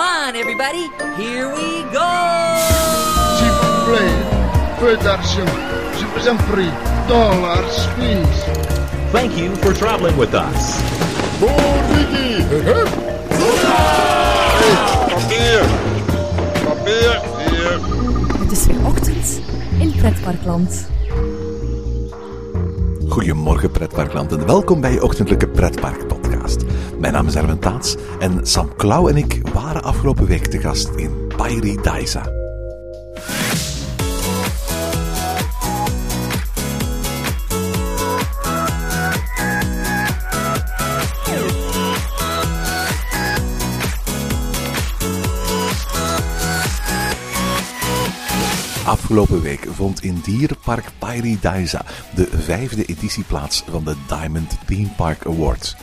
Come on, everybody. Here we go. Je vous en prie. Dollars, please. Thank you for traveling with us. Ricky. Papier! Papier! Hier! Het is weer ochtend in Pretparkland. Goedemorgen pretparkland en welkom bij je ochtendelijke pretpark. Mijn naam is Erwin Taats en Sam Klauw en ik waren afgelopen week te gast in Pairi Daisa. Afgelopen week vond in Dierenpark Pairi Daisa de vijfde editie plaats van de Diamond Theme Park Awards.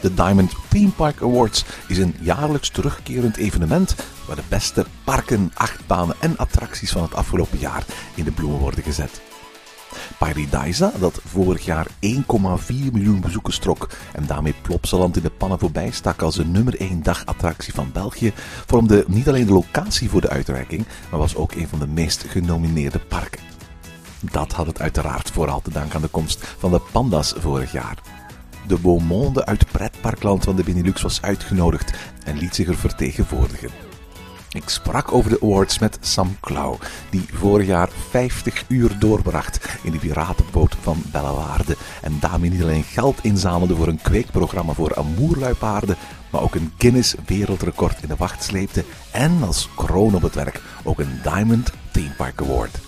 De Diamond Theme Park Awards is een jaarlijks terugkerend evenement waar de beste parken, achtbanen en attracties van het afgelopen jaar in de bloemen worden gezet. Paradisa, dat vorig jaar 1,4 miljoen bezoekers trok en daarmee Plopsaland in de pannen voorbij stak als de nummer 1 dagattractie van België, vormde niet alleen de locatie voor de uitreiking, maar was ook een van de meest genomineerde parken. Dat had het uiteraard vooral te danken aan de komst van de panda's vorig jaar. De Beaumonde uit pretparkland van de Benelux was uitgenodigd en liet zich er vertegenwoordigen. Ik sprak over de awards met Sam Klauw, die vorig jaar 50 uur doorbracht in de piratenboot van Bellewaarde en daarmee niet alleen geld inzamelde voor een kweekprogramma voor amoerluipaarden, maar ook een Guinness wereldrecord in de wacht sleepte en als kroon op het werk ook een Diamond Theme Park Award.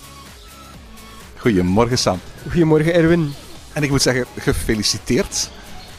Goedemorgen Sam. Goedemorgen Erwin. En ik moet zeggen, gefeliciteerd.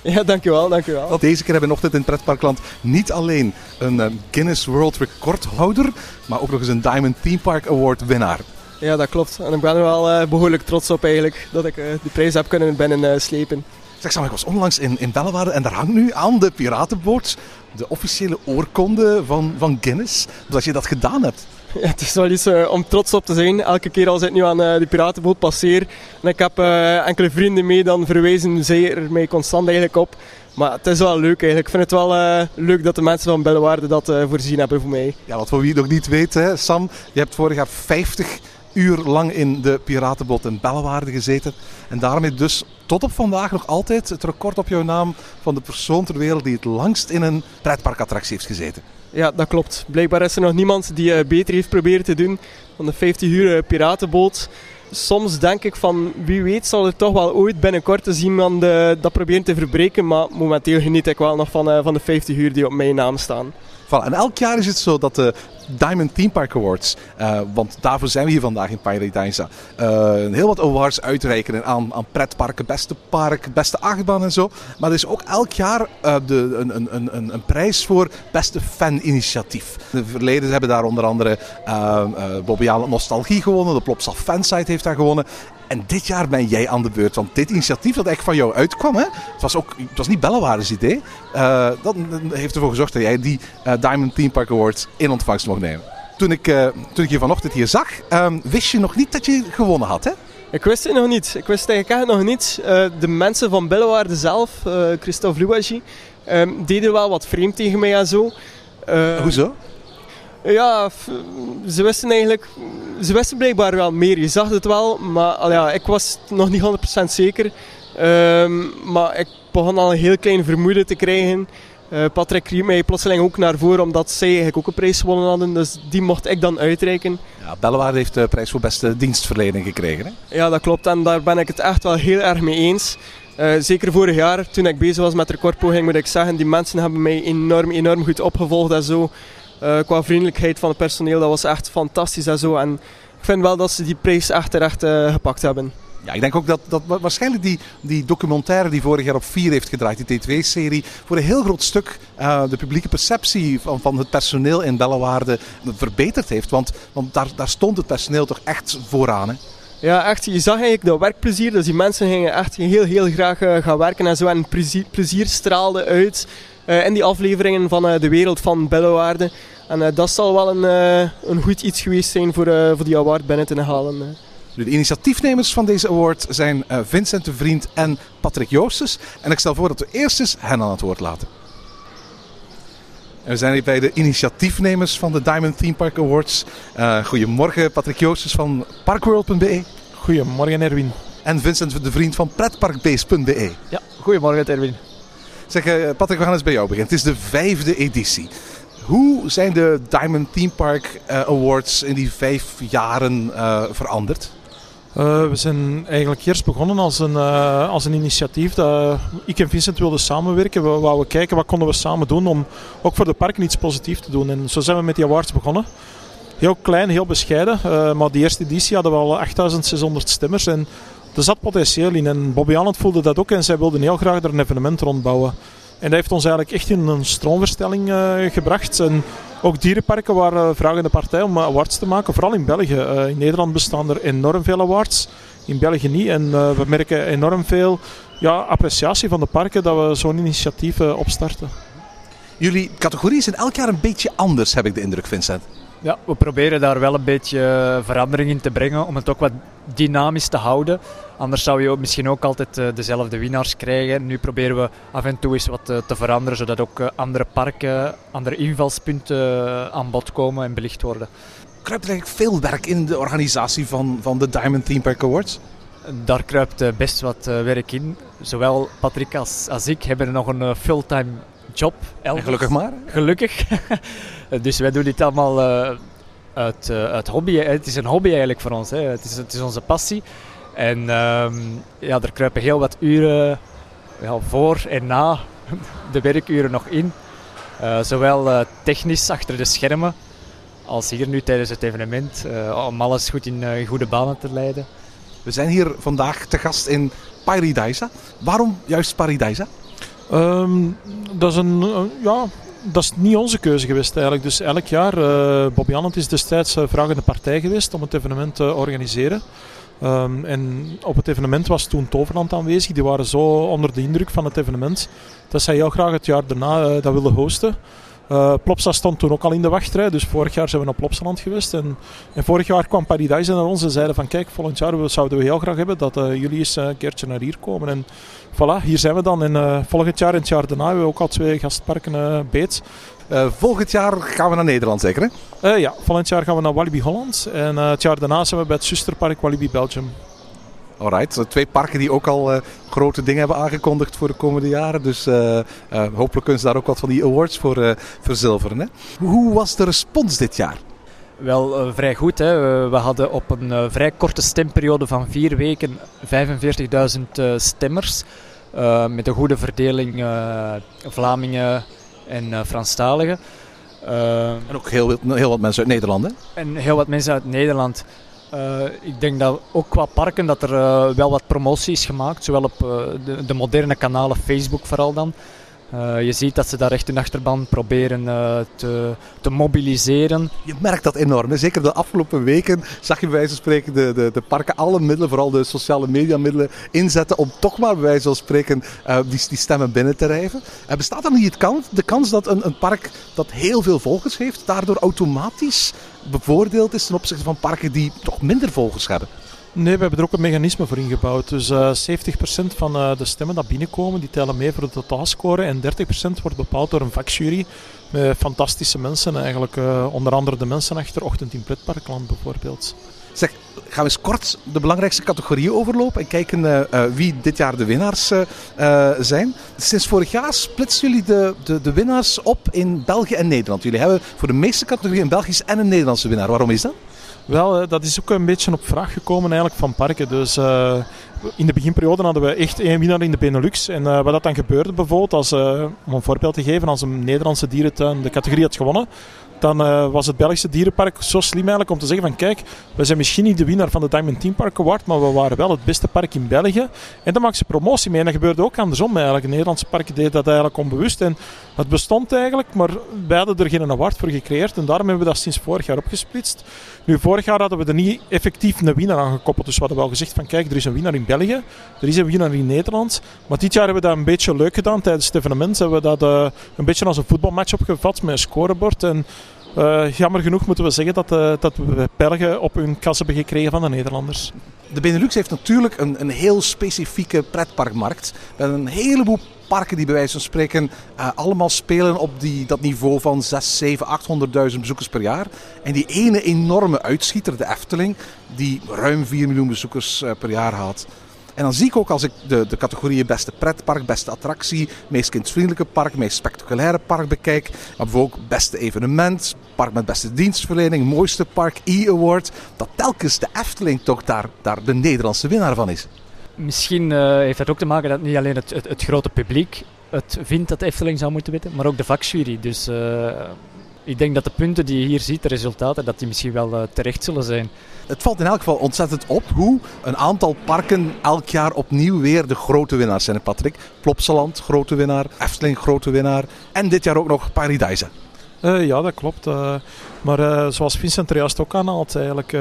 Ja, dankjewel, dankjewel. Want deze keer hebben we ochtend in Pretparkland niet alleen een eh, Guinness World Recordhouder, maar ook nog eens een Diamond Theme Park Award winnaar. Ja, dat klopt. En ik ben er wel eh, behoorlijk trots op eigenlijk, dat ik eh, die prijs heb kunnen binnen slepen. Zeg Sam, ik was onlangs in, in Bellewaarde en daar hangt nu aan de piratenboot de officiële oorkonde van, van Guinness. Dat je dat gedaan hebt. Ja, het is wel iets uh, om trots op te zijn. Elke keer als ik nu aan uh, de piratenboot passeer en ik heb uh, enkele vrienden mee, dan verwijzen zij er mij constant eigenlijk op. Maar het is wel leuk eigenlijk. Ik vind het wel leuk dat de mensen van Bellewaarde dat voorzien hebben voor mij. Ja, wat voor wie nog niet weet, hè, Sam, je hebt vorig jaar 50 uur lang in de piratenboot in Bellewaarde gezeten. En daarmee dus tot op vandaag nog altijd het record op jouw naam van de persoon ter wereld die het langst in een pretparkattractie heeft gezeten. Ja, dat klopt. Blijkbaar is er nog niemand die uh, beter heeft proberen te doen dan de 50 uur uh, piratenboot. Soms denk ik van wie weet zal er toch wel ooit binnenkort eens iemand uh, dat proberen te verbreken. Maar momenteel geniet ik wel nog van, van de 50 uur die op mijn naam staan. En elk jaar is het zo dat de Diamond Theme Park Awards, uh, want daarvoor zijn we hier vandaag in Paradise, uh, heel wat awards uitreiken aan, aan pretparken, beste park, beste achtbaan en zo. Maar er is ook elk jaar uh, de, een, een, een, een prijs voor beste faninitiatief. In het verleden hebben daar onder andere Bobbejaanse Nostalgie gewonnen, de Plopsal Fansite heeft daar gewonnen. En dit jaar ben jij aan de beurt. Want dit initiatief dat echt van jou uitkwam, hè, het, was ook, het was niet Bellewaarde's idee. Uh, dat heeft ervoor gezorgd dat jij die uh, Diamond Theme Park Awards in ontvangst mocht nemen. Toen ik, uh, toen ik je vanochtend hier zag, um, wist je nog niet dat je gewonnen had, hè? Ik wist het nog niet. Ik wist eigenlijk nog niet. de mensen van Bellewaarde zelf, Christophe Louagie, um, deden wel wat vreemd tegen mij en zo. Hoezo? Ja, ze wisten eigenlijk... Ze wisten blijkbaar wel meer. Je zag het wel, maar al ja, ik was nog niet 100% zeker. Um, maar ik begon al een heel klein vermoeden te krijgen. Uh, Patrick riep mij plotseling ook naar voren, omdat zij eigenlijk ook een prijs gewonnen hadden. Dus die mocht ik dan uitreiken. Ja, Bellewaarde heeft de prijs voor beste dienstverlening gekregen. Hè? Ja, dat klopt. En daar ben ik het echt wel heel erg mee eens. Uh, zeker vorig jaar, toen ik bezig was met recordpoging, moet ik zeggen, die mensen hebben mij enorm, enorm goed opgevolgd en zo. Uh, qua vriendelijkheid van het personeel, dat was echt fantastisch en zo. En ik vind wel dat ze die prijs echt terecht gepakt hebben. Ja, ik denk ook dat, dat waarschijnlijk die, die documentaire die vorig jaar op 4 heeft gedraaid, die T2-serie, voor een heel groot stuk uh, de publieke perceptie van, van het personeel in Bellewaarde verbeterd heeft. Want, want daar, daar stond het personeel toch echt vooraan. Hè? Ja, echt. Je zag eigenlijk dat werkplezier. Dus die mensen gingen echt heel, heel graag uh, gaan werken en zo. En plezier, straalde uit uh, in die afleveringen van de wereld van Bellewaarde. En dat zal wel een, een goed iets geweest zijn voor, voor die award binnen te halen. De initiatiefnemers van deze award zijn Vincent de Vriend en Patrick Joostes. En ik stel voor dat we eerst eens hen aan het woord laten. En we zijn hier bij de initiatiefnemers van de Diamond Theme Park Awards. Uh, goedemorgen, Patrick Joosters van Parkworld.be. Goedemorgen, Erwin. En Vincent de Vriend van Pretparkbase.be. Ja, goedemorgen, Erwin. Zeg, uh, Patrick, we gaan eens bij jou beginnen. Het is de vijfde editie. Hoe zijn de Diamond Theme Park uh, Awards in die vijf jaren veranderd? Uh, we zijn eigenlijk eerst begonnen als een, uh, als een initiatief dat ik en Vincent wilden samenwerken. We wouden kijken wat konden we samen doen om ook voor de parken iets positiefs te doen. En zo zijn we met die awards begonnen. Heel klein, heel bescheiden. Uh, maar die eerste editie hadden we al 8600 stemmers. En er zat potentieel in. En Bobby Allen voelde dat ook en zij wilden heel graag er een evenement rondbouwen. En dat heeft ons eigenlijk echt in een stroomverstelling gebracht. En ook dierenparken waren vragende partij om awards te maken, vooral in België. Uh, in Nederland bestaan er enorm veel awards, in België niet. En uh, we merken enorm veel ja, appreciatie van de parken dat we zo'n initiatief uh, opstarten. Jullie categorieën zijn elk jaar een beetje anders, heb ik de indruk, Vincent. Ja, we proberen daar wel een beetje verandering in te brengen om het ook wat dynamisch te houden. Anders zou je ook misschien ook altijd eh, dezelfde winnaars krijgen. Nu proberen we af en toe eens wat eh, te veranderen, zodat ook eh, andere parken, andere invalspunten aan bod komen en belicht worden. Kruipt er eigenlijk veel werk in de organisatie van, van de Diamond Theme Park Awards? Daar kruipt best wat werk in. Zowel Patrick als, als ik hebben nog een fulltime job. Gelukkig maar. Gelukkig. dus wij doen dit allemaal uit, uit hobby. Het is een hobby eigenlijk voor ons. Hè. Het, is, het is onze passie. En um, ja, er kruipen heel wat uren ja, voor en na de werkuren nog in. Uh, zowel uh, technisch achter de schermen als hier nu tijdens het evenement. Uh, om alles goed in, in, goede banen te leiden. We zijn hier vandaag te gast in Paradisa. Waarom juist Paradisa? Um, dat is een, ja, dat is niet onze keuze geweest eigenlijk. Dus elk jaar, uh, Bobby Annett is destijds uh, vragende partij geweest om het evenement te organiseren. Um, en op het evenement was toen Toverland aanwezig. Die waren zo onder de indruk van het evenement dat zij heel graag het jaar daarna uh, dat wilden hosten. Uh, Plopsa stond toen ook al in de wachtrij, dus vorig jaar zijn we naar Plopsaland geweest. En, en vorig jaar kwam Paradise naar ons en zeiden van kijk, volgend jaar zouden we heel graag hebben dat uh, jullie eens een keertje naar hier komen. En voilà, hier zijn we dan. En volgend jaar en het jaar daarna hebben we ook al twee gastparken beet. Uh, volgend jaar gaan we naar Nederland, zeker hè? Uh, ja, volgend jaar gaan we naar Walibi Holland. En uh, het jaar daarna zijn we bij het zusterpark Walibi Belgium. Alright, twee parken die ook al grote dingen hebben aangekondigd voor de komende jaren. Dus hopelijk kunnen ze daar ook wat van die awards voor verzilveren. Hè? Hoe was de respons dit jaar? Wel vrij goed. Hè. We hadden op een vrij korte stemperiode van vier weken 45.000 stemmers. met een goede verdeling Vlamingen, en uh, Franstaligen. Uh, en ook heel, heel wat mensen uit Nederland, hè? En heel wat mensen uit Nederland. Uh, ik denk dat ook qua parken dat er wel wat promotie is gemaakt, zowel op de, de, moderne kanalen, Facebook vooral dan. Uh, je ziet dat ze daar echt hun achterban proberen uh, te, te, mobiliseren. Je merkt dat enorm. Zeker de afgelopen weken zag je bij wijze spreken de, de, de parken alle middelen, vooral de sociale media middelen, inzetten om toch maar bij wijze van spreken uh, die, die, stemmen binnen te rijven. En bestaat dan niet het kans, de kans dat een, een park dat heel veel volgers heeft, daardoor automatisch bevoordeeld is ten opzichte van parken die toch minder volgers hebben? Nee, we hebben er ook een mechanisme voor ingebouwd. Dus uh, 70% van uh, de stemmen die binnenkomen, die tellen mee voor de totaalscore. En 30% wordt bepaald door een vakjury met fantastische mensen. Eigenlijk uh, onder andere de mensen achter Ochtend in Pretparkland bijvoorbeeld. Zeg, gaan we eens kort de belangrijkste categorieën overlopen en kijken wie dit jaar de winnaars zijn. Sinds vorig jaar splitsen jullie de, de, de, winnaars op in België en Nederland. Jullie hebben voor de meeste categorieën een Belgische en een Nederlandse winnaar. Waarom is dat? Wel, dat is ook een beetje op vraag gekomen eigenlijk van parken. Dus uh, in de beginperiode hadden we echt één winnaar in de Benelux. En uh, wat dat dan gebeurde bijvoorbeeld, als, om een voorbeeld te geven, als een Nederlandse dierentuin de categorie had gewonnen, dan uh, was het Belgische dierenpark zo slim eigenlijk om te zeggen van kijk, we zijn misschien niet de winnaar van de Diamond Team Park Award, maar we waren wel het beste park in België. En dan maakten ze promotie mee. En dat gebeurde ook andersom eigenlijk. Een Nederlandse park deed dat eigenlijk onbewust. En het bestond eigenlijk, maar wij hadden er geen award voor gecreëerd. En daarom hebben we dat sinds vorig jaar opgesplitst. Nu, vorig jaar hadden we er niet effectief een winnaar aan gekoppeld. Dus we hadden wel gezegd van kijk, er is een winnaar in België, er is een winnaar in Nederland. Maar dit jaar hebben we dat een beetje leuk gedaan. Tijdens het evenement hebben we dat uh, een beetje als een voetbalmatch opgevat met een scorebord. En uh, jammer genoeg moeten we zeggen dat, uh, dat we Belgen op hun kas hebben gekregen van de Nederlanders. De Benelux heeft natuurlijk een, een heel specifieke pretparkmarkt. Met een heleboel parken die bij wijze van spreken uh, allemaal spelen op die, dat niveau van 6, 7, 800.000 bezoekers per jaar. En die ene enorme uitschieter, de Efteling, die ruim 4 miljoen bezoekers per jaar haalt. En dan zie ik ook als ik de, de categorieën beste pretpark, beste attractie, meest kindsvriendelijke park, meest spectaculaire park bekijk. Maar bijvoorbeeld ook beste evenement, park met beste dienstverlening, mooiste park, E-award. Dat telkens de Efteling toch daar, daar de Nederlandse winnaar van is. Misschien uh, heeft dat ook te maken dat niet alleen het, het, grote publiek het vindt dat de Efteling zou moeten winnen, maar ook de vakjury. Dus uh, ik denk dat de punten die je hier ziet, de resultaten, dat die misschien wel uh, terecht zullen zijn. Het valt in elk geval ontzettend op hoe een aantal parken elk jaar opnieuw weer de grote winnaars zijn. Patrick, Plopsaland, grote winnaar, Efteling, grote winnaar en dit jaar ook nog Paradise. Uh, ja, dat klopt. Uh, maar zoals Vincent er juist ook aanhaalt, eigenlijk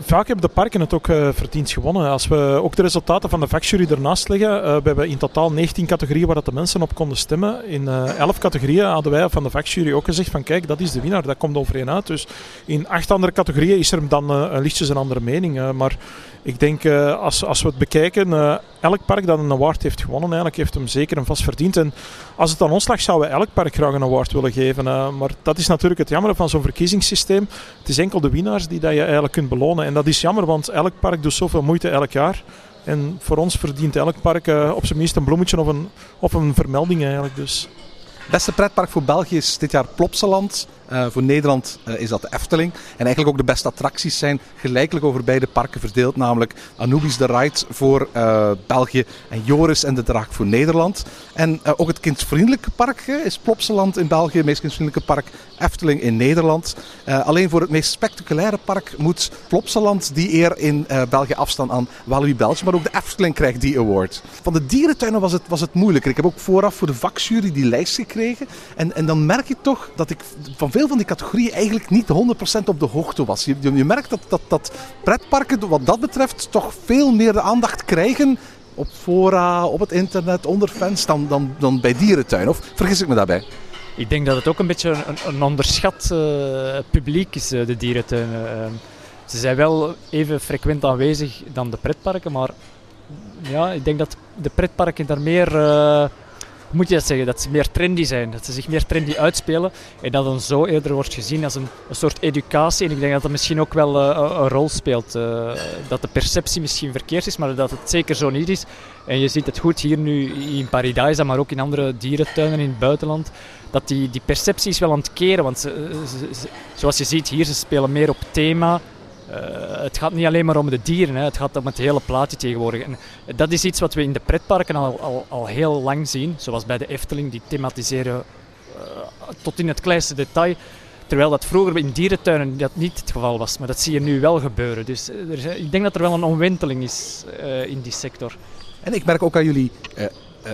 Vaak hebben de parken het ook uh, verdiend gewonnen. Als we ook de resultaten van de vakjury ernaast leggen, uh, we hebben in totaal 19 categorieën waar dat de mensen op konden stemmen. In uh, 11 categorieën hadden wij van de vakjury ook gezegd van kijk, dat is de winnaar, dat komt overeen uit. Dus in acht andere categorieën is er dan lichtjes een andere mening. maar ik denk, als, als we het bekijken, elk park dat een award heeft gewonnen, eigenlijk heeft hem zeker en vast verdiend. En als het aan ons lag, zouden we elk park graag een award willen geven. Maar dat is natuurlijk het jammer van zo'n verkiezingssysteem. Het is enkel de winnaars die dat je eigenlijk kunt En dat is jammer, want elk park doet zoveel moeite elk jaar. En voor ons verdient elk park op zijn minst een bloemetje of een, of een vermelding eigenlijk. Dus. Beste pretpark voor België is dit jaar Plopsaland. Uh, voor Nederland uh, is dat de Efteling. En eigenlijk ook de beste attracties zijn gelijkelijk over beide parken verdeeld. Namelijk Anubis de Ride voor uh, België en Joris en de Draak voor Nederland. En ook het kindsvriendelijke park is Plopsaland in België. Het meest kindsvriendelijke park Efteling in Nederland. alleen voor het meest spectaculaire park moet Plopsaland die eer in België afstaan aan Walibi België. Maar ook de Efteling krijgt die award. Van de dierentuinen was het, was het moeilijker. Ik heb ook vooraf voor de vakjury die lijst gekregen. En, en dan merk je toch dat ik van veel van die categorieën eigenlijk niet 100% op de hoogte was. Je, je, merkt dat, dat, dat pretparken wat dat betreft toch veel meer de aandacht krijgen op fora, op het internet, onder fans dan, dan, dan bij dierentuin. Of vergis ik me daarbij? Ik denk dat het ook een beetje een, onderschat uh, publiek is, uh, de dierentuinen. Uh, ze zijn wel even frequent aanwezig dan de pretparken, maar ja, ik denk dat de pretparken daar meer moet je dat zeggen, dat ze meer trendy zijn, dat ze zich meer trendy uitspelen en dat dan zo eerder wordt gezien als een, een soort educatie. En ik denk dat dat misschien ook wel uh, een rol speelt. Uh, dat de perceptie misschien verkeerd is, maar dat het zeker zo niet is. En je ziet het goed hier nu in Paradise, maar ook in andere dierentuinen in het buitenland. Dat die, die perceptie is wel aan het keren, want zoals je ziet hier, ze spelen meer op thema. Uh, het gaat niet alleen maar om de dieren, hè. het gaat om het hele plaatje tegenwoordig. En dat is iets wat we in de pretparken al, al, al heel lang zien, zoals bij de Efteling, die thematiseren uh, tot in het kleinste detail. Terwijl dat vroeger in dierentuinen dat niet het geval was, maar dat zie je nu wel gebeuren. Dus er is, ik denk dat er wel een omwenteling is in die sector. En ik merk ook aan jullie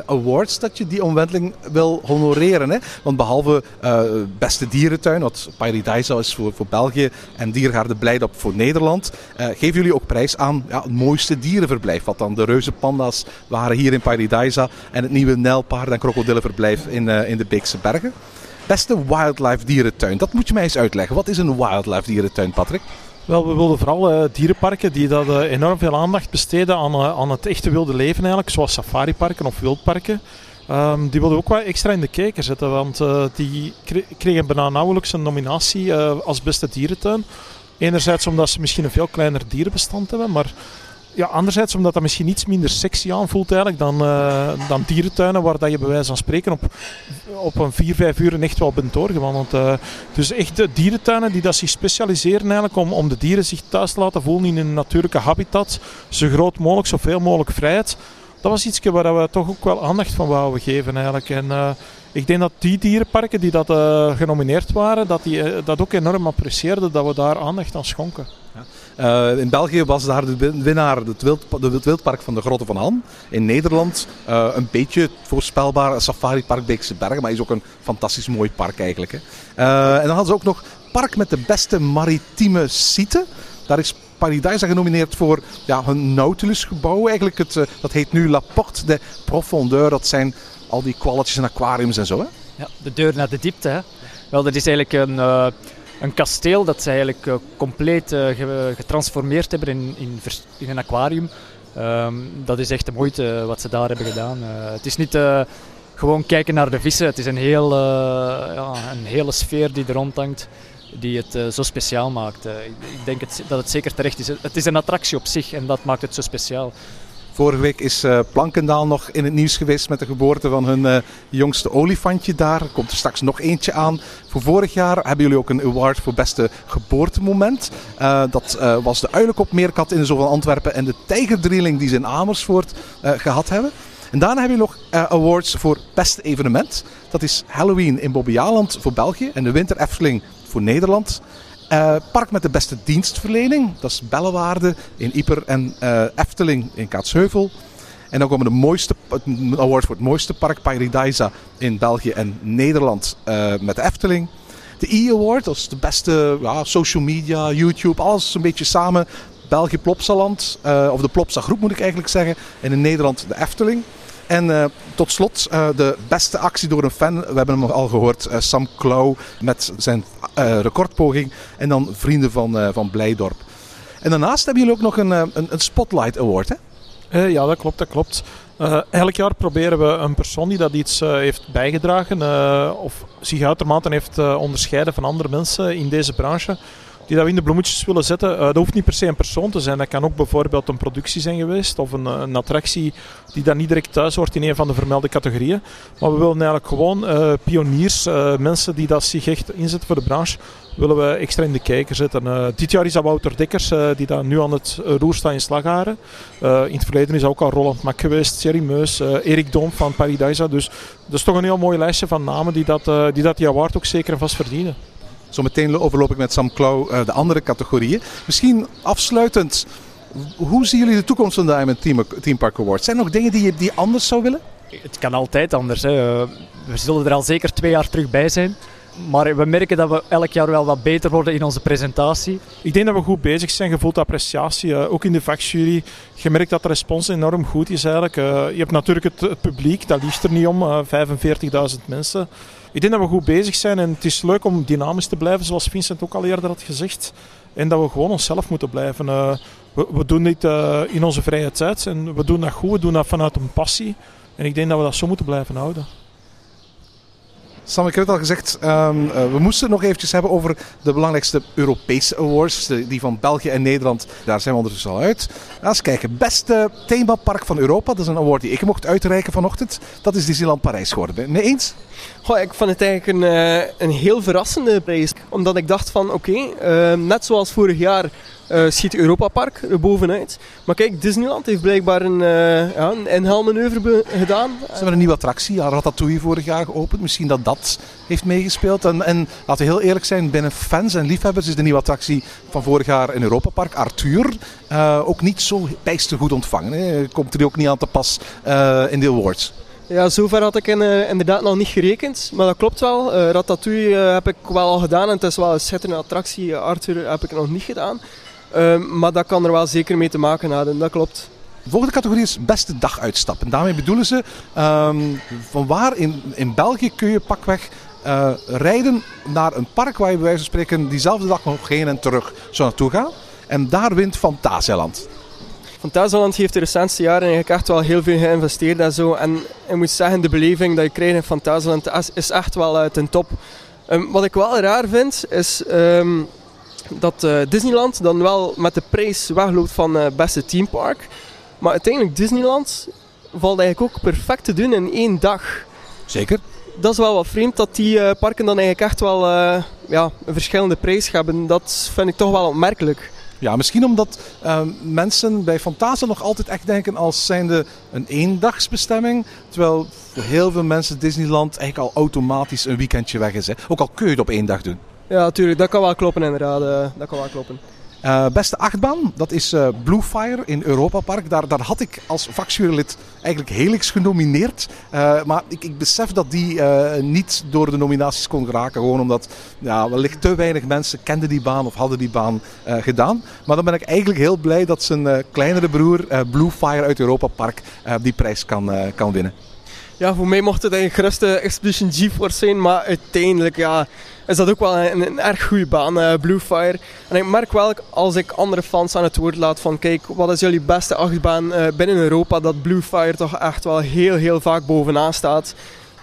awards dat je die omwenteling wil honoreren. Hè? Want behalve uh, beste dierentuin, wat Paradise is voor, voor België en Diergaarde Blijdorp voor Nederland, uh, geven jullie ook prijs aan ja, het mooiste dierenverblijf. Wat dan de reuzenpanda's waren hier in Paradise en het nieuwe Nijlpaard- en krokodillenverblijf in, in de Beekse Bergen. Beste wildlife dierentuin, dat moet je mij eens uitleggen. Wat is een wildlife dierentuin, Patrick? Wel, we wilden vooral uh, dierenparken die dat, uh, enorm veel aandacht besteden aan, uh, aan het echte wilde leven eigenlijk, zoals safariparken of wildparken. Um, die wilden ook wel extra in de kijker zetten, want die kregen bijna nauwelijks een nominatie als beste dierentuin. Enerzijds omdat ze misschien een veel kleiner dierenbestand hebben, maar ja, anderzijds omdat dat misschien iets minder sexy aanvoelt eigenlijk dan, uh, dan dierentuinen waar dat je bij wijze van spreken op, op een 4, 5 uur echt wel bent doorgewandeld. Uh, dus echt de dierentuinen die dat zich specialiseren eigenlijk om, om de dieren zich thuis te laten voelen in een natuurlijke habitat. Zo groot mogelijk, zoveel mogelijk vrijheid. Dat was iets waar we toch ook wel aandacht van wouden geven eigenlijk. En, uh, ik denk dat die dierenparken die dat genomineerd waren, dat die dat ook enorm apprecieerden dat we daar aandacht aan schonken. Uh, in België was daar de winnaar het, wild, het wildpark van de Grotte van Han. In Nederland uh, een beetje voorspelbaar Safari Park Beekse Bergen, maar is ook een fantastisch mooi park eigenlijk. Hè. Uh, en dan hadden ze ook nog park met de beste maritieme site. Daar is Paradise genomineerd voor ja, hun Nautilus-gebouw. Eigenlijk het, dat heet nu La Porte de Profondeur. Dat zijn al die kwalletjes en aquariums en zo. Hè? Ja, de deur naar de diepte. Hè? Wel, dat is eigenlijk een een kasteel dat ze eigenlijk eh, compleet eh, ge- getransformeerd hebben in, in, een aquarium. Ehm, dat is echt de moeite wat ze daar hebben gedaan. Eh, het is niet eh, gewoon kijken naar de vissen, het is een, heel, eh, ja, een hele sfeer die er rondhangt die het eh, zo speciaal maakt. Eh, ik denk het, dat het zeker terecht is. Het is een attractie op zich en dat maakt het zo speciaal. Vorige week is eh, Plankendaal nog in het nieuws geweest met de geboorte van hun eh, jongste olifantje daar. Er komt er straks nog eentje aan. Voor vorig jaar hebben jullie ook een award voor beste geboortemoment. Eh, dat was de uilenkop meerkat in de Zoo van Antwerpen en de tijgerdrieling die ze in Amersfoort eh, gehad hebben. En daarna hebben jullie nog awards voor beste evenement. Dat is Halloween in Bobbejaanland voor België en de Winter Efteling voor Nederland. Eh, park met de beste dienstverlening, dat is Bellewaarde in Ieper en eh, Efteling in Kaatsheuvel. En dan komen de mooiste, het award voor het mooiste park, Paradisa in België en Nederland eh, met de Efteling. De E-award, dat is de beste ja, social media, YouTube, alles een beetje samen. België Plopsaland, of de Plopsa groep moet ik eigenlijk zeggen. En in Nederland de Efteling. En eh, tot slot eh, de beste actie door een fan. We hebben hem al gehoord. eh, Sam Klauw met zijn recordpoging. En dan vrienden van, van Blijdorp. En daarnaast hebben jullie ook nog een, een, Spotlight Award. Hè? Ja, dat klopt, dat klopt. Elk jaar proberen we een persoon die dat iets heeft bijgedragen of zich uitermate heeft onderscheiden van andere mensen in deze branche, die dat we in de bloemetjes willen zetten. Eh, dat hoeft niet per se een persoon te zijn. Dat kan ook bijvoorbeeld een productie zijn geweest of een, eh, een attractie die dan niet direct thuis hoort in een van de vermelde categorieën. Maar we willen eigenlijk gewoon eh, pioniers, mensen die dat zich echt inzetten voor de branche, willen we extra in de kijker zetten. Dit jaar is dat Wouter Dekkers, die daar nu aan het roer staat in Slagharen. Eh, in het verleden is dat ook al Roland Mak geweest, Thierry Meus, Erik Doom van Paradisa. Dus dat is toch een heel mooi lijstje van namen die dat, die, dat die award ook zeker en vast verdienen. Zometeen overloop ik met Sam Klauw eh, de andere categorieën. Misschien afsluitend, hoe zien jullie de toekomst van de Diamond Team, Team Park Awards? Zijn er nog dingen die je die anders zou willen? Het kan altijd anders. Hè. Eh, We zullen er al zeker twee jaar terug bij zijn. Maar we merken dat we elk jaar wel wat beter worden in onze presentatie. Ik denk dat we goed bezig zijn, je voelt appreciatie, eh, ook in de vakjury. Je merkt dat de respons enorm goed is eigenlijk. Eh, je hebt natuurlijk het, publiek, dat liegt er niet om, eh, 45.000 mensen. Ik denk dat we goed bezig zijn en het is leuk om dynamisch te blijven, zoals Vincent ook al eerder had gezegd. En dat we gewoon onszelf moeten blijven. Eh, we, we doen dit eh, in onze vrije tijd en we doen dat goed, we doen dat vanuit een passie. En ik denk dat we dat zo moeten blijven houden. Sam, ik heb het al gezegd, ehm, eh, we moesten nog eventjes hebben over de belangrijkste Europese awards. die van België en Nederland, daar zijn we ondertussen al uit. Eens kijken, beste themapark van Europa. Dat is een award die ik mocht uitreiken vanochtend. Dat is Disneyland Parijs geworden. Mee eens? Goh, ik vond het eigenlijk een, eh, een heel verrassende prijs. Omdat ik dacht van, oké, eh, net zoals vorig jaar eh, schiet Europa Park er bovenuit. Maar kijk, Disneyland heeft blijkbaar een, uh, ja, een gedaan. Ze hebben een nieuwe attractie, ja, Ratatouille vorig jaar geopend. Misschien dat dat heeft meegespeeld. En, en laten we heel eerlijk zijn, binnen fans en liefhebbers is de nieuwe attractie van vorig jaar in Europa Park, Arthur, ook niet zo bijster goed ontvangen. Hè. Komt er ook niet aan te pas in de awards. Ja, zover had ik in, eh, inderdaad nog niet gerekend. Maar dat klopt wel. Eh, Ratatouille eh, heb ik wel al gedaan. En het is wel een schitterende attractie. Arthur heb ik nog niet gedaan. Eh, maar dat kan er wel zeker mee te maken hebben. Dat klopt. De volgende categorie is beste daguitstap. En daarmee bedoelen ze ehm, van waar in, in België kun je pakweg rijden naar een park waar je bij wijze van spreken diezelfde dag nog heen en terug zou naartoe gaan. En daar wint Fantasieland heeft de recentste jaren eigenlijk echt wel heel veel geïnvesteerd en zo. En ik moet zeggen, de beleving dat je krijgt in Fantasieland is- echt wel eh, ten top. Ehm, wat ik wel raar vind, is ehm, dat eh, Disneyland dan wel met de prijs wegloopt van eh, beste teampark. Maar uiteindelijk Disneyland valt eigenlijk ook perfect te doen in één dag. Zeker. Dat is wel wat vreemd dat die parken dan eigenlijk echt wel ja, een verschillende prijs hebben. Dat vind ik toch wel opmerkelijk. Ja, misschien omdat eh, mensen bij Fantasia nog altijd echt denken als zijnde een eendagsbestemming. Terwijl voor heel veel mensen Disneyland eigenlijk al automatisch een weekendje weg is. Hè. Ook al kun je het op één dag doen. Ja, natuurlijk. Dat kan wel kloppen inderdaad. eh, dat kan wel kloppen. Eh, beste achtbaan, dat is eh, Blue Fire in Europa Park. Daar, daar had ik als vakjurylid eigenlijk Helix genomineerd. Eh, maar ik, ik besef dat die niet door de nominaties kon geraken. Gewoon omdat ja, wellicht te weinig mensen kenden die baan of hadden die baan gedaan. Maar dan ben ik eigenlijk heel blij dat zijn kleinere broer Blue Fire uit Europa Park die prijs kan, kan winnen. Ja, voor mij mocht het eigenlijk gerust de Expedition GeForce zijn, maar uiteindelijk ja, is dat ook wel een, een erg goede baan, uh, Bluefire. En ik merk wel als ik andere fans aan het woord laat van kijk, wat is jullie beste achtbaan uh, binnen Europa, dat Bluefire toch echt wel heel heel vaak bovenaan staat.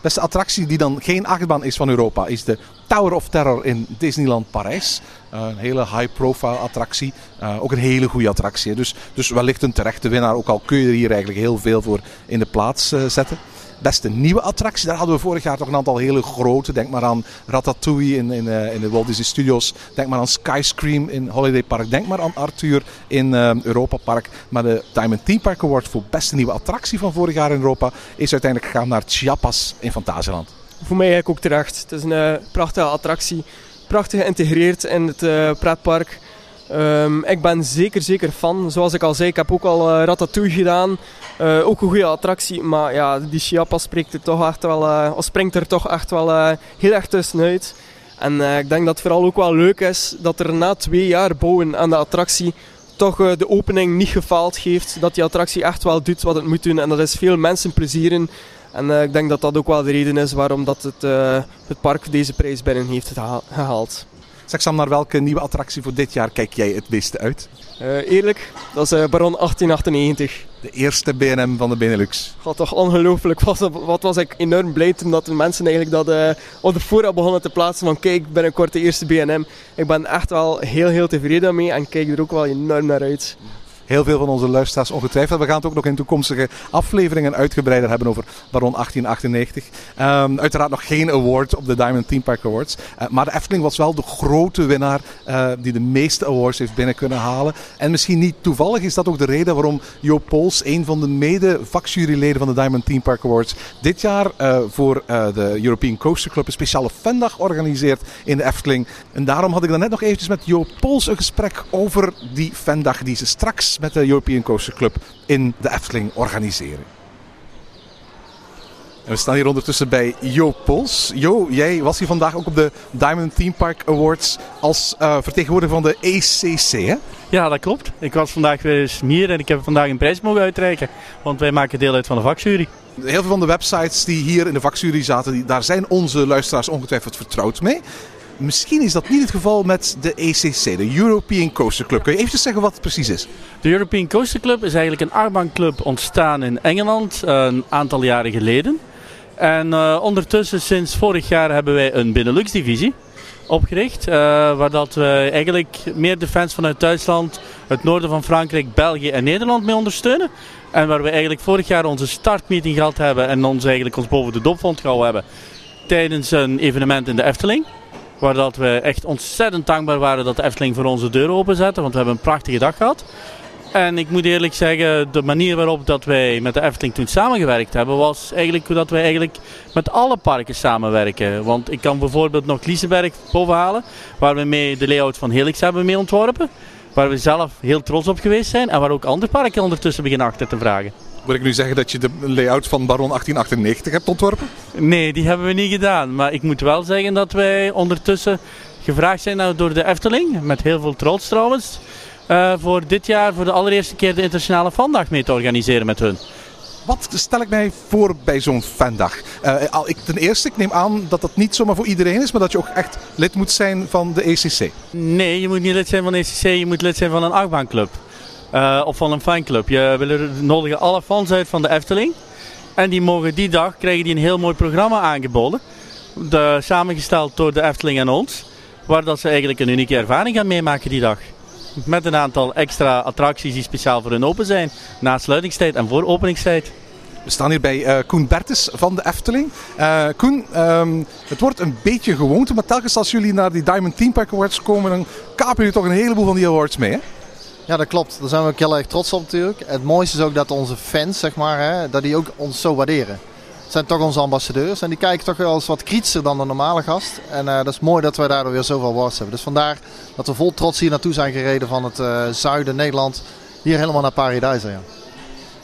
Beste attractie die dan geen achtbaan is van Europa is de Tower of Terror in Disneyland Parijs. Uh, een hele high-profile attractie. Ook een hele goede attractie. Dus, dus wellicht een terechte winnaar. Ook al kun je er hier eigenlijk heel veel voor in de plaats zetten beste nieuwe attractie. Daar hadden we vorig jaar toch een aantal hele grote. Denk maar aan Ratatouille in, in, uh, in de Walt Disney Studios. Denk maar aan Skyscream in Holiday Park. Denk maar aan Arthur in uh, Europa Park. Maar de Diamond Theme Park Award voor beste nieuwe attractie van vorig jaar in Europa is uiteindelijk gegaan naar Chiapas in Fantasieland. Voor mij eigenlijk ook terecht. Het is een uh, prachtige attractie. Prachtig geïntegreerd in het pretpark. Um, ik ben zeker, zeker fan. Zoals ik al zei, ik heb ook al uh, Ratatouille gedaan. Uh, ook een goede attractie, maar ja, die Chiapas spreekt er toch echt wel, uh, springt er toch echt wel heel erg tussenuit. En ik denk dat het vooral ook wel leuk is dat er na twee jaar bouwen aan de attractie toch de opening niet gefaald heeft. Dat die attractie echt wel doet wat het moet doen. En dat is veel mensen plezieren. En ik denk dat dat ook wel de reden is waarom dat het, het park deze prijs binnen heeft gehaald. Zeg Sam, naar welke nieuwe attractie voor dit jaar kijk jij het beste uit? Uh, eerlijk, dat is uh, Baron 1898. De eerste BNM van de Benelux. God, toch ongelooflijk. Wat, wat, was ik enorm blij toen dat de mensen eigenlijk dat uh, op de voorraad begonnen te plaatsen van kijk, binnenkort de eerste BNM. Ik ben echt wel heel, heel tevreden mee en kijk er ook wel enorm naar uit heel veel van onze luisteraars ongetwijfeld. We gaan het ook nog in toekomstige afleveringen uitgebreider hebben over Baron 1898. Um, uiteraard nog geen award op de Diamond Theme Park Awards. Uh, maar de Efteling was wel de grote winnaar uh, die de meeste awards heeft binnen kunnen halen. En misschien niet toevallig is dat ook de reden waarom Joop Pols, een van de mede-vakjuryleden van de Diamond Theme Park Awards, dit jaar uh, voor de European Coaster Club een speciale fandag organiseert in de Efteling. En daarom had ik dan net nog eventjes met Joop Pols een gesprek over die fandag die ze straks met de European Coaster Club in de Efteling organiseren. En we staan hier ondertussen bij Jo Pols. Jo, jij was hier vandaag ook op de Diamond Theme Park Awards als uh, vertegenwoordiger van de ECC, hè? Ja, dat klopt. Ik was vandaag weer eens hier en ik heb vandaag een prijs mogen uitreiken. Want wij maken deel uit van de vakjury. Heel veel van de websites die hier in de vakjury zaten, die, daar zijn onze luisteraars ongetwijfeld vertrouwd mee. Misschien is dat niet het geval met de ECC, de European Coaster Club. Kun je even zeggen wat het precies is? De European Coaster Club is eigenlijk een achtbaanclub ontstaan in Engeland een aantal jaren geleden. En uh, ondertussen, sinds vorig jaar, hebben wij een Benelux-divisie opgericht. Uh, waar dat we eigenlijk meer de fans vanuit Duitsland, het noorden van Frankrijk, België en Nederland mee ondersteunen. En waar we eigenlijk vorig jaar onze startmeeting gehad hebben en ons eigenlijk ons boven de dopvond gehouden hebben tijdens een evenement in de Efteling. Waar dat we echt ontzettend dankbaar waren dat de Efteling voor onze deuren openzette. Want we hebben een prachtige dag gehad. En ik moet eerlijk zeggen, de manier waarop dat wij met de Efteling toen samengewerkt hebben, was eigenlijk dat wij eigenlijk met alle parken samenwerken. Want ik kan bijvoorbeeld nog Liseberg bovenhalen, waar we mee de layout van Helix hebben mee ontworpen. Waar we zelf heel trots op geweest zijn en waar ook andere parken ondertussen beginnen achter te vragen. Moet ik nu zeggen dat je de layout van Baron 1898 hebt ontworpen? Nee, die hebben we niet gedaan. Maar ik moet wel zeggen dat wij ondertussen gevraagd zijn door de Efteling, met heel veel trots trouwens, uh, voor dit jaar voor de allereerste keer de internationale vandag mee te organiseren met hun. Wat stel ik mij voor bij zo'n fandag? Uh, ik, ten eerste, ik neem aan dat dat niet zomaar voor iedereen is, maar dat je ook echt lid moet zijn van de ECC. Nee, je moet niet lid zijn van de ECC, je moet lid zijn van een achtbaanclub. Uh, of van een fanclub. Je willen nodigen alle fans uit van de Efteling. En die mogen die dag krijgen die een heel mooi programma aangeboden. De, samengesteld door de Efteling en ons. Waar dat ze eigenlijk een unieke ervaring gaan meemaken die dag. Met een aantal extra attracties die speciaal voor hun open zijn. Na sluitingstijd en voor openingstijd. We staan hier bij uh, Koen Bertes van de Efteling. Uh, Koen, um, het wordt een beetje gewoonte, maar telkens als jullie naar die Diamond Team Pack Awards komen, dan kapen jullie toch een heleboel van die awards mee, hè? Ja, dat klopt. Daar zijn we ook heel erg trots op natuurlijk. Het mooiste is ook dat onze fans, zeg maar, hè, dat die ook ons zo waarderen. Het zijn toch onze ambassadeurs en die kijken toch wel eens wat kritischer dan de normale gast. En uh, dat is mooi dat wij daardoor weer zoveel awards hebben. Dus vandaar dat we vol trots hier naartoe zijn gereden van het uh, zuiden Nederland. Hier helemaal naar Paradise. Ja.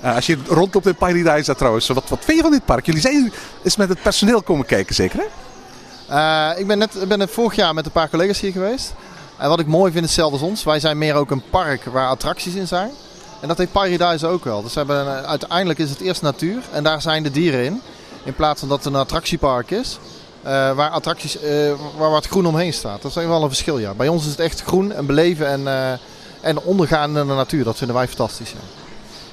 Uh, als je rondloopt in Paradise trouwens, wat, wat vind je van dit park? Jullie zijn eens met het personeel komen kijken zeker hè? ik ben net, ben net vorig jaar met een paar collega's hier geweest. En wat ik mooi vind, hetzelfde als ons. Wij zijn meer ook een park waar attracties in zijn. En dat heeft Paradise ook wel. Dus hebben, uiteindelijk is het eerst natuur en daar zijn de dieren in. In plaats van dat het een attractiepark is. eh, waar, attracties, eh, waar wat groen omheen staat. Dat is wel een verschil, ja. Bij ons is het echt groen en beleven en, eh, en ondergaan in de natuur. Dat vinden wij fantastisch. Ja.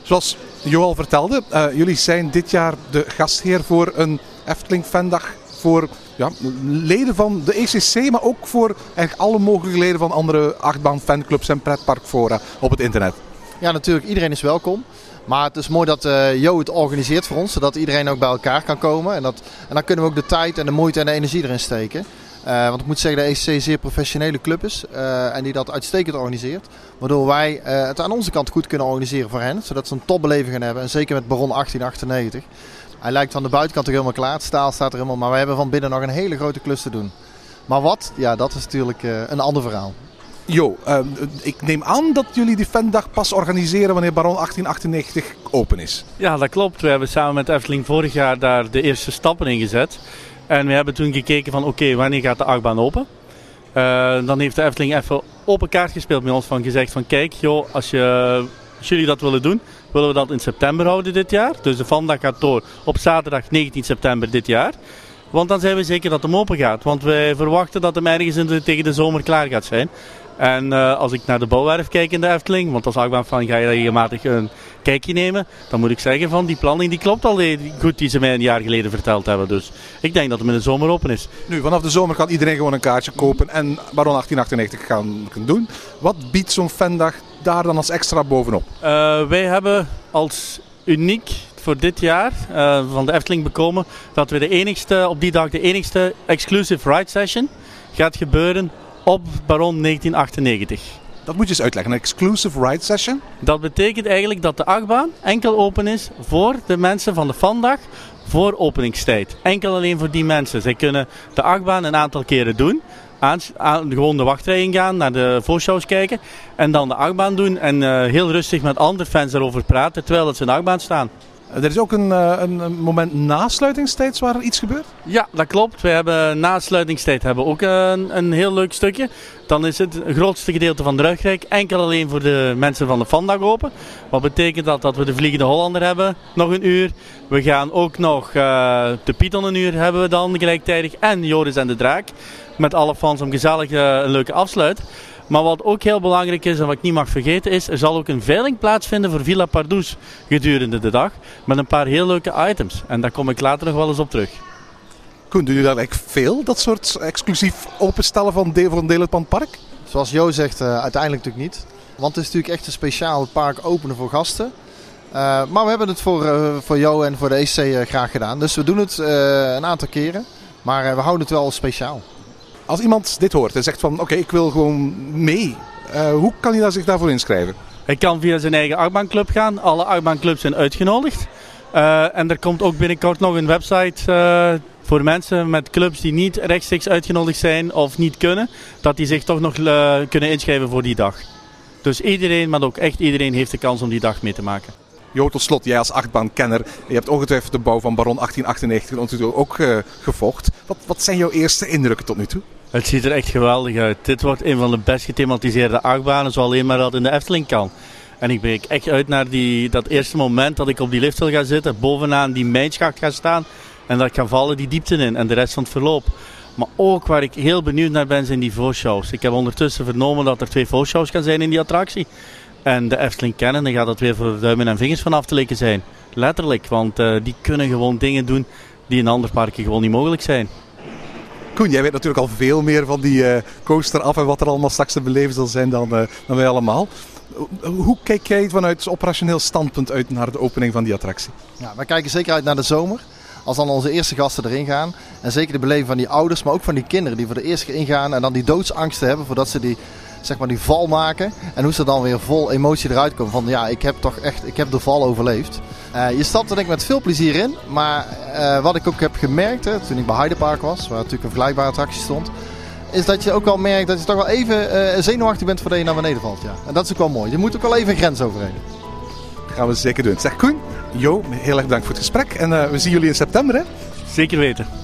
Zoals Jo al vertelde, eh, jullie zijn dit jaar de gastheer voor een Efteling Fandag voor ja, leden van de ECC, maar ook voor eigenlijk alle mogelijke leden van andere achtbaan fanclubs en pretparkfora op het internet. Ja, natuurlijk. Iedereen is welkom. Maar het is mooi dat eh Jo het organiseert voor ons, zodat iedereen ook bij elkaar kan komen. En, dat, en dan kunnen we ook de tijd en de moeite en de energie erin steken. Eh, want ik moet zeggen de ECC een zeer professionele club is eh, en die dat uitstekend organiseert. Waardoor wij het aan onze kant goed kunnen organiseren voor hen, zodat ze een topbeleving gaan hebben. En zeker met Baron 1898. Hij lijkt van de buitenkant toch helemaal klaar, het staal staat er helemaal, maar we hebben van binnen nog een hele grote klus te doen. Maar wat? Ja, dat is natuurlijk eh, een ander verhaal. Jo, eh, ik neem aan dat jullie die fandag pas organiseren wanneer Baron 1898 open is. Ja, dat klopt. We hebben samen met Efteling vorig jaar daar de eerste stappen in gezet. En we hebben toen gekeken van oké, wanneer gaat de achtbaan open? Eh, dan heeft de Efteling even open kaart gespeeld met ons van gezegd van kijk joh, als, je, als jullie dat willen doen, willen we dat in september houden dit jaar. Dus de vandaag gaat door op zaterdag 19 september dit jaar. Want dan zijn we zeker dat hem open gaat. Want wij verwachten dat hem ergens in tegen de zomer klaar gaat zijn. En eh, als ik naar de bouwwerf kijk in de Efteling, want als achtbaan van ga je regelmatig een kijkje nemen, dan moet ik zeggen van die planning die klopt al eh, goed die ze mij een jaar geleden verteld hebben. Dus ik denk dat hem in de zomer open is. Nu, vanaf de zomer kan iedereen gewoon een kaartje kopen en Baron 1898 gaan doen. Wat biedt zo'n fandag daar dan als extra bovenop? Eh, wij hebben als uniek voor dit jaar eh, van de Efteling bekomen dat we de enigste, op die dag de enigste exclusive ride session gaat gebeuren op Baron 1998. Dat moet je eens uitleggen, een exclusive ride session? Dat betekent eigenlijk dat de achtbaan enkel open is voor de mensen van de vandag voor openingstijd. Enkel alleen voor die mensen. Zij kunnen de achtbaan een aantal keren doen. Aan, gewoon de wachtrij ingaan, naar de voorshows kijken. En dan de achtbaan doen en eh, heel rustig met andere fans erover praten terwijl ze in de achtbaan staan. Er is ook een, eh, een moment na sluitingstijd waar iets gebeurt? Ja, dat klopt. We hebben na sluitingstijd hebben ook een, een heel leuk stukje. Dan is het grootste gedeelte van Druigrijk enkel alleen voor de mensen van de Vandag open. Wat betekent dat? Dat we de Vliegende Hollander hebben, nog een uur. We gaan ook nog eh, de Python een uur hebben we dan gelijktijdig. En Joris en de Draak. Met alle fans om gezellig eh, een leuke afsluit. Maar wat ook heel belangrijk is en wat ik niet mag vergeten is, er zal ook een veiling plaatsvinden voor Villa Pardoes gedurende de dag. Met een paar heel leuke items. En daar kom ik later nog wel eens op terug. Koen, doen jullie daar eigenlijk veel, dat soort exclusief openstellen van deel voor een deel van het park? Zoals Jo zegt, eh, uiteindelijk natuurlijk niet. Want het is natuurlijk echt een speciaal park openen voor gasten. Eh, maar we hebben het voor, eh, voor Jo en voor de EC eh, graag gedaan. Dus we doen het eh, een aantal keren. Maar eh, we houden het wel speciaal. Als iemand dit hoort en zegt van oké, ik wil gewoon mee. eh, hoe kan hij daar zich daarvoor inschrijven? Hij kan via zijn eigen achtbaanclub gaan. Alle achtbaanclubs zijn uitgenodigd. Eh, en er komt ook binnenkort nog een website eh, voor mensen met clubs die niet rechtstreeks uitgenodigd zijn of niet kunnen. Dat die zich toch nog kunnen inschrijven voor die dag. Dus iedereen, maar ook echt iedereen heeft de kans om die dag mee te maken. Jo, tot slot, jij als achtbaankenner, je hebt ongetwijfeld de bouw van Baron 1898 natuurlijk ook gevolgd. Wat, wat zijn jouw eerste indrukken tot nu toe? Het ziet er echt geweldig uit. Dit wordt een van de best gethematiseerde achtbanen, zo alleen maar dat in de Efteling kan. En ik ben echt uit naar die, dat eerste moment dat ik op die lift wil gaan zitten, bovenaan die mijnschacht ga staan en dat ik ga vallen die diepte in en de rest van het verloop. Maar ook waar ik heel benieuwd naar ben, zijn die voorshows. Ik heb ondertussen vernomen dat er twee voorshows gaan zijn in die attractie. En de Efteling kennen, dan gaat dat weer voor duimen en vingers vanaf te likken zijn. Letterlijk, want eh, die kunnen gewoon dingen doen die in andere parken gewoon niet mogelijk zijn. Koen, jij weet natuurlijk al veel meer van die eh, coaster af en wat er allemaal straks te beleven zal zijn dan, eh, dan wij allemaal. Hoe kijk jij vanuit operationeel standpunt uit naar de opening van die attractie? Ja, wij kijken zeker uit naar de zomer. Als dan onze eerste gasten erin gaan. En zeker de beleving van die ouders, maar ook van die kinderen die voor de eerste keer ingaan. En dan die doodsangsten hebben voordat ze die, zeg maar, die val maken. En hoe ze dan weer vol emotie eruit komen. Van ja, ik heb toch echt ik heb de val overleefd. Eh, je stapt er denk ik met veel plezier in. Maar eh, wat ik ook heb gemerkt hè, toen ik bij Heidepark was. Waar natuurlijk een vergelijkbare attractie stond. Is dat je ook wel merkt dat je toch wel even eh, zenuwachtig bent voordat je naar beneden valt. Ja. En dat is ook wel mooi. Je moet ook wel even een grens overheen. Dat gaan we zeker doen. Zeg Koen, Jo, heel erg bedankt voor het gesprek. En eh, we zien jullie in september hè? Zeker weten.